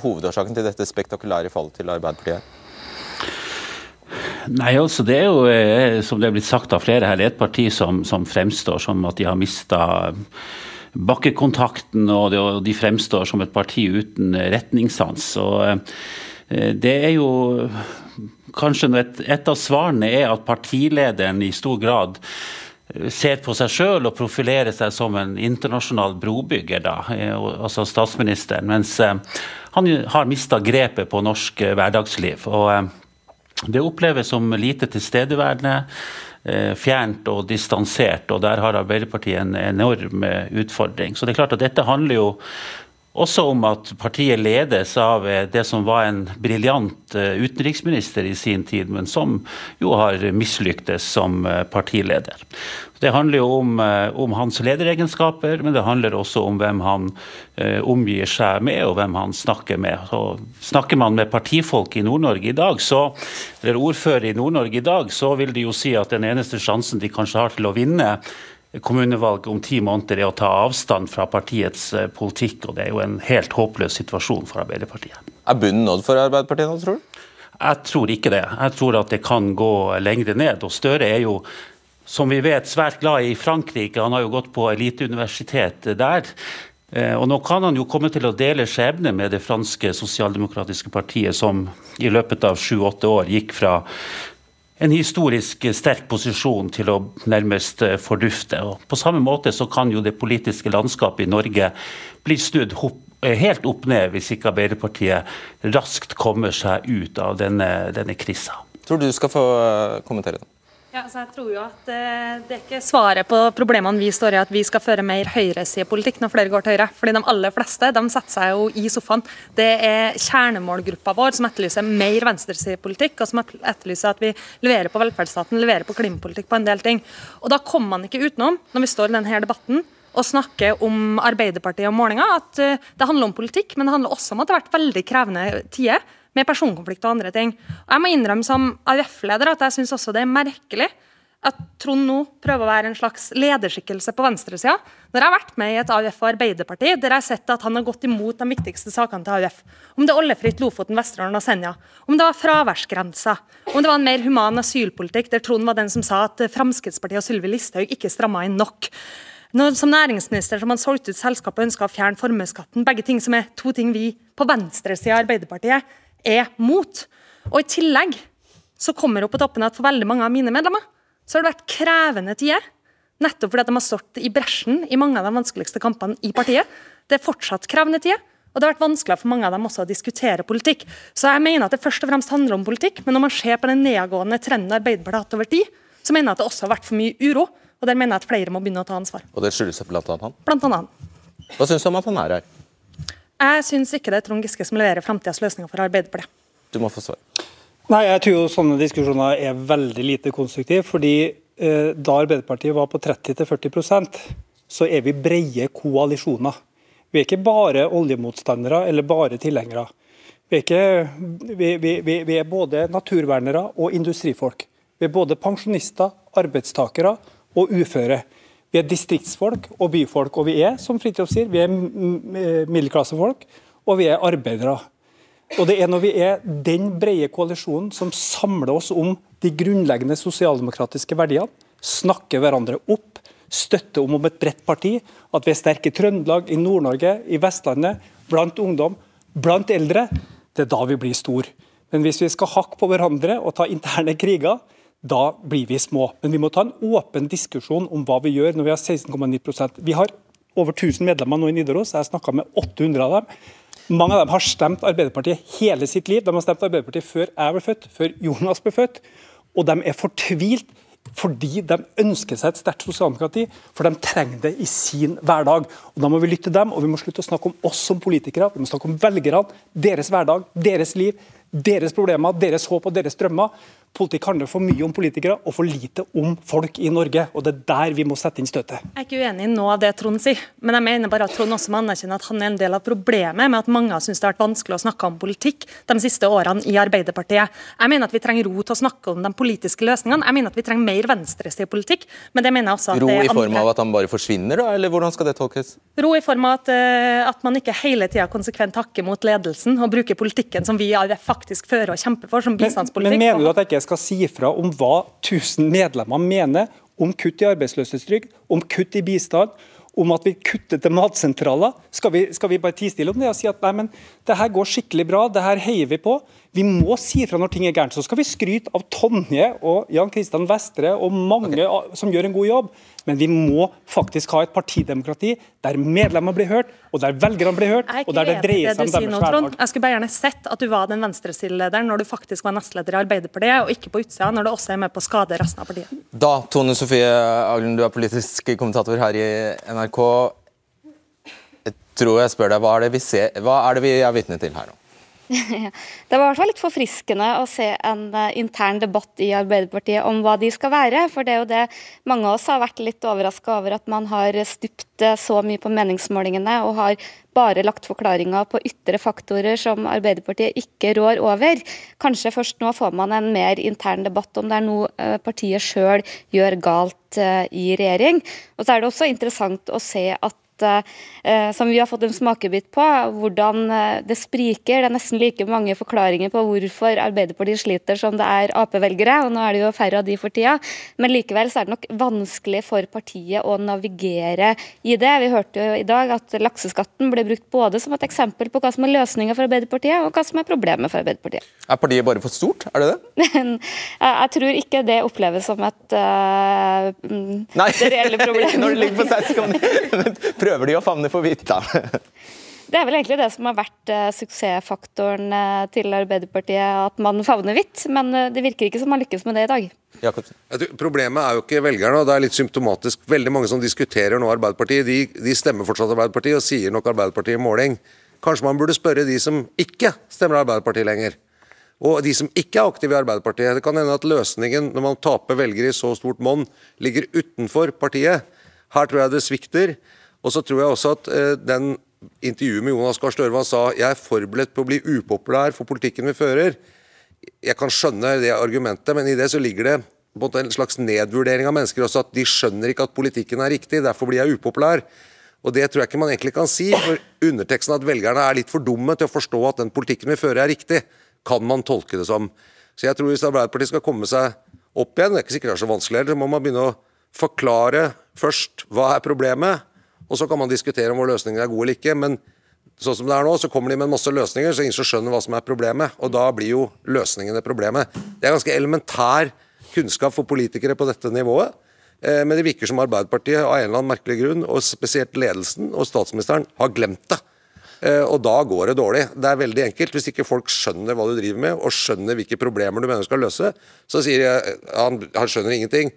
hovedårsaken til dette spektakulære fallet til Arbeiderpartiet? Nei, altså Det er jo, eh, som det er blitt sagt av flere her, et parti som, som fremstår som at de har mista bakkekontakten, og de fremstår som et parti uten retningssans. Og eh, det er jo kanskje et, et av svarene er at partilederen i stor grad ser på seg sjøl og profilerer seg som en internasjonal brobygger, da, eh, altså statsministeren. Mens eh, han har mista grepet på norsk eh, hverdagsliv. og Det oppleves som lite tilstedeværende, fjernt og distansert. og Der har Arbeiderpartiet en enorm utfordring. Så det er klart at Dette handler jo også om at partiet ledes av eh, det som var en briljant eh, utenriksminister i sin tid, men som jo har mislyktes som eh, partileder. Det handler jo om, om, hans lederegenskaper, men det handler også om hvem han eh, omgir seg med, og hvem han snakker med. Så snakker man med partifolk i Nord-Norge i dag, så, eller ordfører i Nord-Norge i dag, så vil de jo si at den eneste sjansen de kanskje har til å vinne kommunevalg om ti måneder er å ta avstand fra partiets eh, politikk, og det er jo en helt håpløs situasjon for Arbeiderpartiet. Er bunnen nådd for Arbeiderpartiet nå, tror du? Jeg tror ikke det. Jeg tror at det kan gå lengre ned. og Støre er jo som vi vet, svært glad i Frankrike. Han har jo gått på eliteuniversitet der. Eh, og nå kan han jo komme til å dele skjebne med det franske sosialdemokratiske partiet, som i løpet av sju-åtte år gikk fra en historisk sterk posisjon til å nærmest eh, fordufte. Og på samme måte så kan jo det politiske landskapet i Norge bli snudd eh, helt opp ned hvis ikke Arbeiderpartiet raskt kommer seg ut av denne, denne krisa. Tror du skal få eh, kommentere den? Ja, altså jeg tror jo at eh, Det er ikke svaret på problemene vi står i at vi skal føre mer høyresidepolitikk når flere går til høyre. Fordi De aller fleste de setter seg jo i sofaen. Det er kjernemålgruppa vår som etterlyser mer venstresidepolitikk, og som etterlyser at vi leverer på velferdsstaten, leverer på klimapolitikk på en del ting. Og Da kommer man ikke utenom, når vi står i denne debatten, å snakke om Arbeiderpartiet og målinger, at eh, det handler om politikk, men det handler også om at det har vært veldig krevende tider med personkonflikt og andre ting. Og jeg må innrømme som AUF-leder at jeg syns også det er merkelig at Trond nå prøver å være en slags lederskikkelse på venstresida. Når jeg har vært med i et AUF og Arbeiderparti der jeg har sett at han har gått imot de viktigste sakene til AUF, om det er oljefritt Lofoten, Vesterålen og Senja, om det var fraværsgrensa, om det var en mer human asylpolitikk der Trond var den som sa at Fremskrittspartiet og Sylvi Listhaug ikke stramma inn nok. Nå, som næringsminister som han solgte ut selskapet og ønska å fjerne formuesskatten. Begge ting som er to ting vi på venstresida i Arbeiderpartiet er mot. Og i tillegg så kommer det på toppen at for veldig mange av mine medlemmer så har det vært krevende tider. Nettopp fordi de har stått i bresjen i mange av de vanskeligste kampene i partiet. Det er fortsatt krevende tider. Og det har vært vanskeligere for mange av dem også å diskutere politikk. Så jeg mener at det først og fremst handler om politikk, men når man ser på den nedgående trenden Arbeiderpartiet har hatt over tid, så mener jeg at det også har vært for mye uro. Og der mener jeg at flere må begynne å ta ansvar. Og det skyldes blant annet han? Blant annet han. Hva syns du om at han er her? Jeg syns ikke det er Trond Giske som leverer framtidas løsninger for Arbeiderpartiet. Du må få svar. Nei, jeg tror jo sånne diskusjoner er veldig lite konstruktive. fordi eh, da Arbeiderpartiet var på 30-40% så er vi brede koalisjoner. Vi er ikke bare oljemotstandere eller bare tilhengere. Vi er, ikke, vi, vi, vi, vi er både naturvernere og industrifolk. Vi er både pensjonister, arbeidstakere og uføre. Vi er distriktsfolk og byfolk. Og vi er, som Fridtjof sier, vi er middelklassefolk og vi er arbeidere. Og det er når vi er den brede koalisjonen som samler oss om de grunnleggende sosialdemokratiske verdiene, snakker hverandre opp, støtter om, om et bredt parti, at vi er sterke i Trøndelag, i Nord-Norge, i Vestlandet, blant ungdom, blant eldre, det er da vi blir stor. Men hvis vi skal hakke på hverandre og ta interne kriger, da blir vi små. Men vi må ta en åpen diskusjon om hva vi gjør når vi har 16,9% Vi har over 1000 medlemmer nå i Nidaros, jeg har snakka med 800 av dem. Mange av dem har stemt Arbeiderpartiet hele sitt liv. De har stemt Arbeiderpartiet før jeg ble født, før Jonas ble født. Og de er fortvilt fordi de ønsker seg et sterkt sosialdemokrati, for de trenger det i sin hverdag. Og Da må vi lytte til dem, og vi må slutte å snakke om oss som politikere. Vi må snakke om velgerne, deres hverdag, deres liv, deres problemer, deres håp og deres drømmer. Politikk handler for mye om politikere og for lite om folk i Norge. og Det er der vi må sette inn støtet. Jeg er ikke uenig i noe av det Trond sier, men jeg mener bare at Trond også må anerkjenne at han er en del av problemet med at mange har syntes det har vært vanskelig å snakke om politikk de siste årene i Arbeiderpartiet. Jeg mener at vi trenger ro til å snakke om de politiske løsningene. Jeg mener at vi trenger mer venstreside politikk, men det mener jeg også at Ro det i er form andre. av at han bare forsvinner, da, eller hvordan skal det tolkes? Ro i form av at, eh, at man ikke hele tida konsekvent hakker mot ledelsen og bruker politikken som vi faktisk fører og kjemper for, som Men, bistandspolitikk. men mener du at jeg ikke skal si fra om hva 1000 medlemmer mener om kutt i arbeidsløshetstrygd, om kutt i bistand, om at vi kutter til matsentraler? Skal vi, skal vi bare tie stille om det og si at nei, men det her går skikkelig bra, det her heier vi på? Vi må si fra når ting er gærent. Så skal vi skryte av Tonje og Jan Kristian Vestre og mange okay. som gjør en god jobb. Men vi må faktisk ha et partidemokrati der medlemmer blir hørt, og der velgerne blir hørt, og der det dreier seg om deres nå, Trond. hverdag. Jeg skulle bare gjerne sett at du var den venstresidelederen når du faktisk var nestleder i Arbeiderpartiet, og ikke på utsida når du også er med på å skade resten av partiet. Da, Tone Sofie Aglen, du er politisk kommentator her i NRK. Jeg tror jeg spør deg, hva er det vi, ser, hva er, det vi er vitne til her nå? Det var i hvert fall litt forfriskende å se en eh, intern debatt i Arbeiderpartiet om hva de skal være. For det er jo det mange av oss har vært litt overraska over, at man har stupt eh, så mye på meningsmålingene og har bare lagt forklaringer på ytre faktorer som Arbeiderpartiet ikke rår over. Kanskje først nå får man en mer intern debatt om det er noe eh, partiet sjøl gjør galt i regjering. Og så er det også interessant å se at som vi har fått en smakebit på, hvordan eh, det spriker. Det er nesten like mange forklaringer på hvorfor Arbeiderpartiet sliter som det er Ap-velgere, og nå er det jo færre av de for tida. Men likevel så er det nok vanskelig for partiet å navigere i det. Vi hørte jo i dag at lakseskatten ble brukt både som et eksempel på hva som er løsninga for Arbeiderpartiet, og hva som er problemet for Arbeiderpartiet. Er partiet bare for stort? Er det det? Jeg jeg tror ikke det oppleves som et uh, Nei, det reelle problemet. når det ligger på 16,9. Men Prøver de å favne for vidt, da? Det er vel egentlig det som har vært eh, suksessfaktoren eh, til Arbeiderpartiet, at man favner hvitt. Men eh, det virker ikke som man lykkes med det i dag. Jacobsen. Problemet er jo ikke velgerne, og det er litt symptomatisk. Veldig mange som diskuterer nå Arbeiderpartiet, de, de stemmer fortsatt Arbeiderpartiet og sier nok Arbeiderpartiet i måling. Kanskje man burde spørre de som ikke stemmer Arbeiderpartiet lenger. Og de som ikke er aktive i Arbeiderpartiet. Det kan hende at løsningen når man taper velgere i så stort monn, ligger utenfor partiet. Her tror jeg det svikter. Og så tror jeg også at eh, den intervjuet med Jonas Gahr Støre sa jeg er forberedt på å bli upopulær for politikken vi fører. Jeg kan skjønne det argumentet, men i det så ligger det en slags nedvurdering av mennesker også, at de skjønner ikke at politikken er riktig, derfor blir jeg upopulær. Og Det tror jeg ikke man egentlig kan si. for Underteksten at velgerne er litt for dumme til å forstå at den politikken vi fører er riktig, kan man tolke det som. Så jeg tror Hvis Arbeiderpartiet skal komme seg opp igjen, det er ikke sikkert det er så vanskelig så må man begynne å forklare først hva er problemet, og så kan man diskutere om hvor løsningen er gode eller ikke. men sånn som det er nå, så kommer de med en masse løsninger, så ingen skjønner hva som er problemet. Og da blir jo løsningene problemet. Det er ganske elementær kunnskap for politikere på dette nivået. Eh, men det virker som Arbeiderpartiet av en eller annen merkelig grunn, og spesielt ledelsen og statsministeren, har glemt det. Eh, og da går det dårlig. Det er veldig enkelt. Hvis ikke folk skjønner hva du driver med, og skjønner hvilke problemer du mener skal løse, så sier de han, han skjønner ingenting.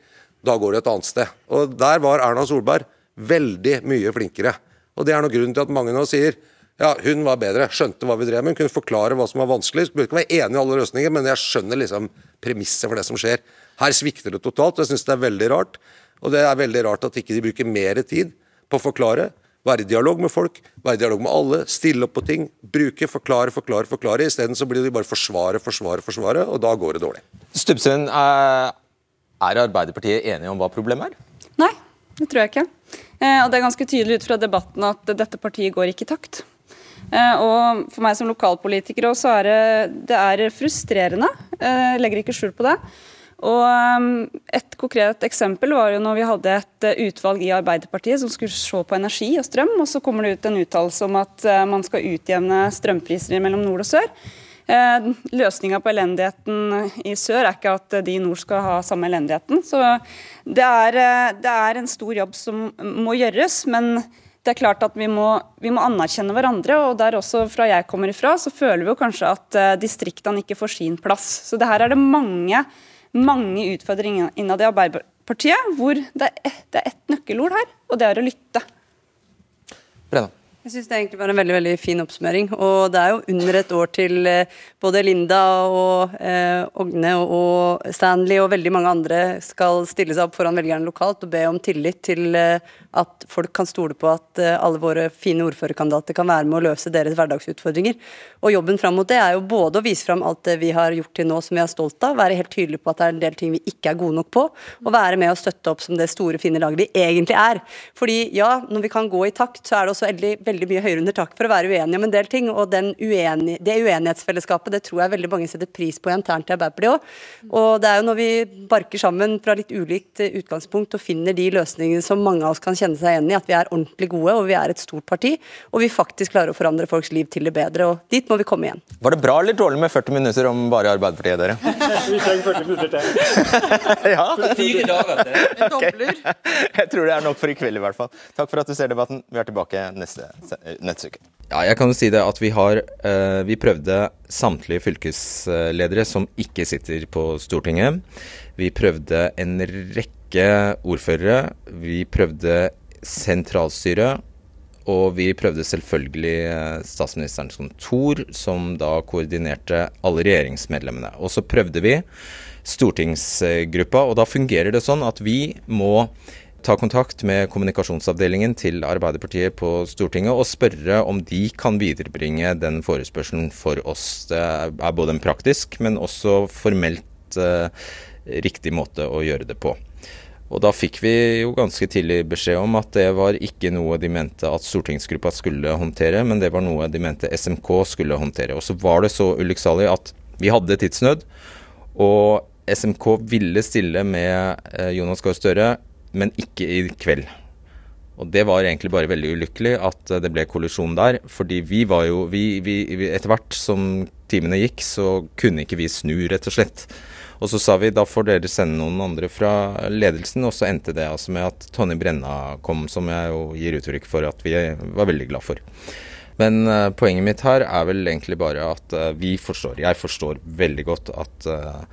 Da går det et annet sted. Og der var Erna Solberg veldig mye flinkere. Og det er noe grunnen til at mange nå sier ja, hun var bedre, skjønte hva vi drev med, hun kunne forklare hva som var vanskelig. Burde ikke være enig i alle løsninger, men jeg skjønner liksom premisset for det som skjer. Her svikter det totalt, og jeg syns det er veldig rart. Og det er veldig rart at ikke de bruker mer tid på å forklare. Være i dialog med folk, være i dialog med alle, stille opp på ting. Bruke, forklare, forklare, forklare. Isteden så blir de bare forsvare, forsvare, forsvare, og da går det dårlig. Stubbsund, er Arbeiderpartiet enige om hva problemet er? Nei, det tror jeg ikke. Eh, og Det er ganske tydelig ut fra debatten at dette partiet går ikke i takt. Eh, og For meg som lokalpolitiker også er det, det er frustrerende. Eh, jeg legger ikke skjul på det. Og Et konkret eksempel var jo når vi hadde et utvalg i Arbeiderpartiet som skulle se på energi og strøm, og så kommer det ut en uttalelse om at man skal utjevne strømpriser mellom nord og sør. Løsninga på elendigheten i sør er ikke at de i nord skal ha samme elendigheten. Så det er, det er en stor jobb som må gjøres. men det er klart at vi må, vi må, anerkjenne hverandre. og der også fra jeg kommer ifra, så føler vi jo kanskje at uh, distriktene ikke får sin plass. Så det her er det mange, mange utfordringer innad i Arbeiderpartiet, hvor det er, ett et nøkkelord her, og det er å lytte. Brenna. Jeg syns det egentlig var en veldig veldig fin oppsummering. Og det er jo under et år til eh, både Linda og eh, Ogne og Stanley og veldig mange andre skal stille seg opp foran velgerne lokalt og be om tillit til eh, at folk kan stole på at alle våre fine ordførerkandidater kan være med å løse deres hverdagsutfordringer. Og jobben fram mot det er jo både å vise fram alt det vi har gjort til nå som vi er stolt av, være helt tydelig på at det er en del ting vi ikke er gode nok på, og være med å støtte opp som det store, fine laget vi egentlig er. Fordi ja, når vi kan gå i takt, så er det også veldig veldig mye høyere under taket for å være uenige om en del ting. Og uenig, det uenighetsfellesskapet det tror jeg veldig mange setter pris på internt i Arbeiderpartiet òg. Og det er jo når vi barker sammen fra litt ulikt utgangspunkt og finner de løsningene som mange av oss kan kjenne seg igjen i, at vi er ordentlig gode og vi er et stort parti, og vi faktisk klarer å forandre folks liv til det bedre. Og dit må vi komme igjen. Var det bra eller dårlig med 40 minutter om bare Arbeiderpartiet, dere? vi trenger 40 minutter til. ja. Fire dager til. Okay. Jeg tror det er nok for i kveld i hvert fall. Takk for at du ser debatten. Vi er tilbake neste neste uke. Ja, jeg kan jo si det at vi har uh, Vi prøvde samtlige fylkesledere som ikke sitter på Stortinget. Vi prøvde en rekke ordførere. Vi prøvde sentralstyret. Og vi prøvde selvfølgelig eh, statsministerens kontor, som da koordinerte alle regjeringsmedlemmene. Og så prøvde vi stortingsgruppa, og da fungerer det sånn at vi må ta kontakt med kommunikasjonsavdelingen til Arbeiderpartiet på Stortinget og spørre om de kan viderebringe den forespørselen for oss. Det er både en praktisk, men også formelt eh, riktig måte å gjøre det på. Og da fikk vi jo ganske tidlig beskjed om at det var ikke noe de mente at stortingsgruppa skulle håndtere, men det var noe de mente SMK skulle håndtere. Og så var det så ulykksalig at vi hadde tidsnød, og SMK ville stille med eh, Jonas Gahr Støre men ikke i kveld. Og Det var egentlig bare veldig ulykkelig at det ble kollisjon der. fordi vi var jo vi, vi, Etter hvert som timene gikk, så kunne ikke vi snu, rett og slett. Og så sa vi da får dere sende noen andre fra ledelsen, og så endte det altså med at Tonje Brenna kom, som jeg jo gir uttrykk for at vi var veldig glad for. Men uh, poenget mitt her er vel egentlig bare at uh, vi forstår, jeg forstår veldig godt at uh,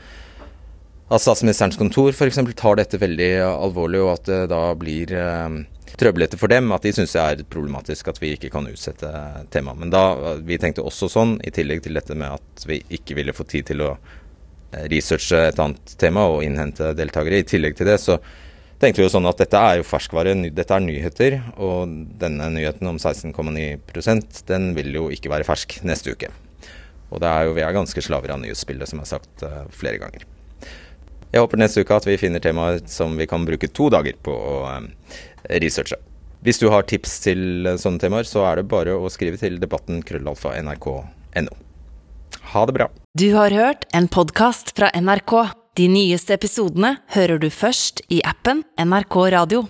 at Statsministerens kontor f.eks. tar dette veldig alvorlig, og at det da blir eh, trøblete for dem. At de syns det er problematisk at vi ikke kan utsette temaet. Men da, vi tenkte også sånn, i tillegg til dette med at vi ikke ville få tid til å eh, researche et annet tema og innhente deltakere. I tillegg til det så tenkte vi jo sånn at dette er jo ferskvare, dette er nyheter. Og denne nyheten om 16,9% den vil jo ikke være fersk neste uke. Og det er jo, vi er ganske slaver av nyhetsbildet, som jeg har sagt flere ganger. Jeg håper neste uke at vi finner temaer som vi kan bruke to dager på å eh, researche. Hvis du har tips til eh, sånne temaer, så er det bare å skrive til debatten krøllalfa nrk.no. Ha det bra. Du har hørt en podkast fra NRK. De nyeste episodene hører du først i appen NRK Radio.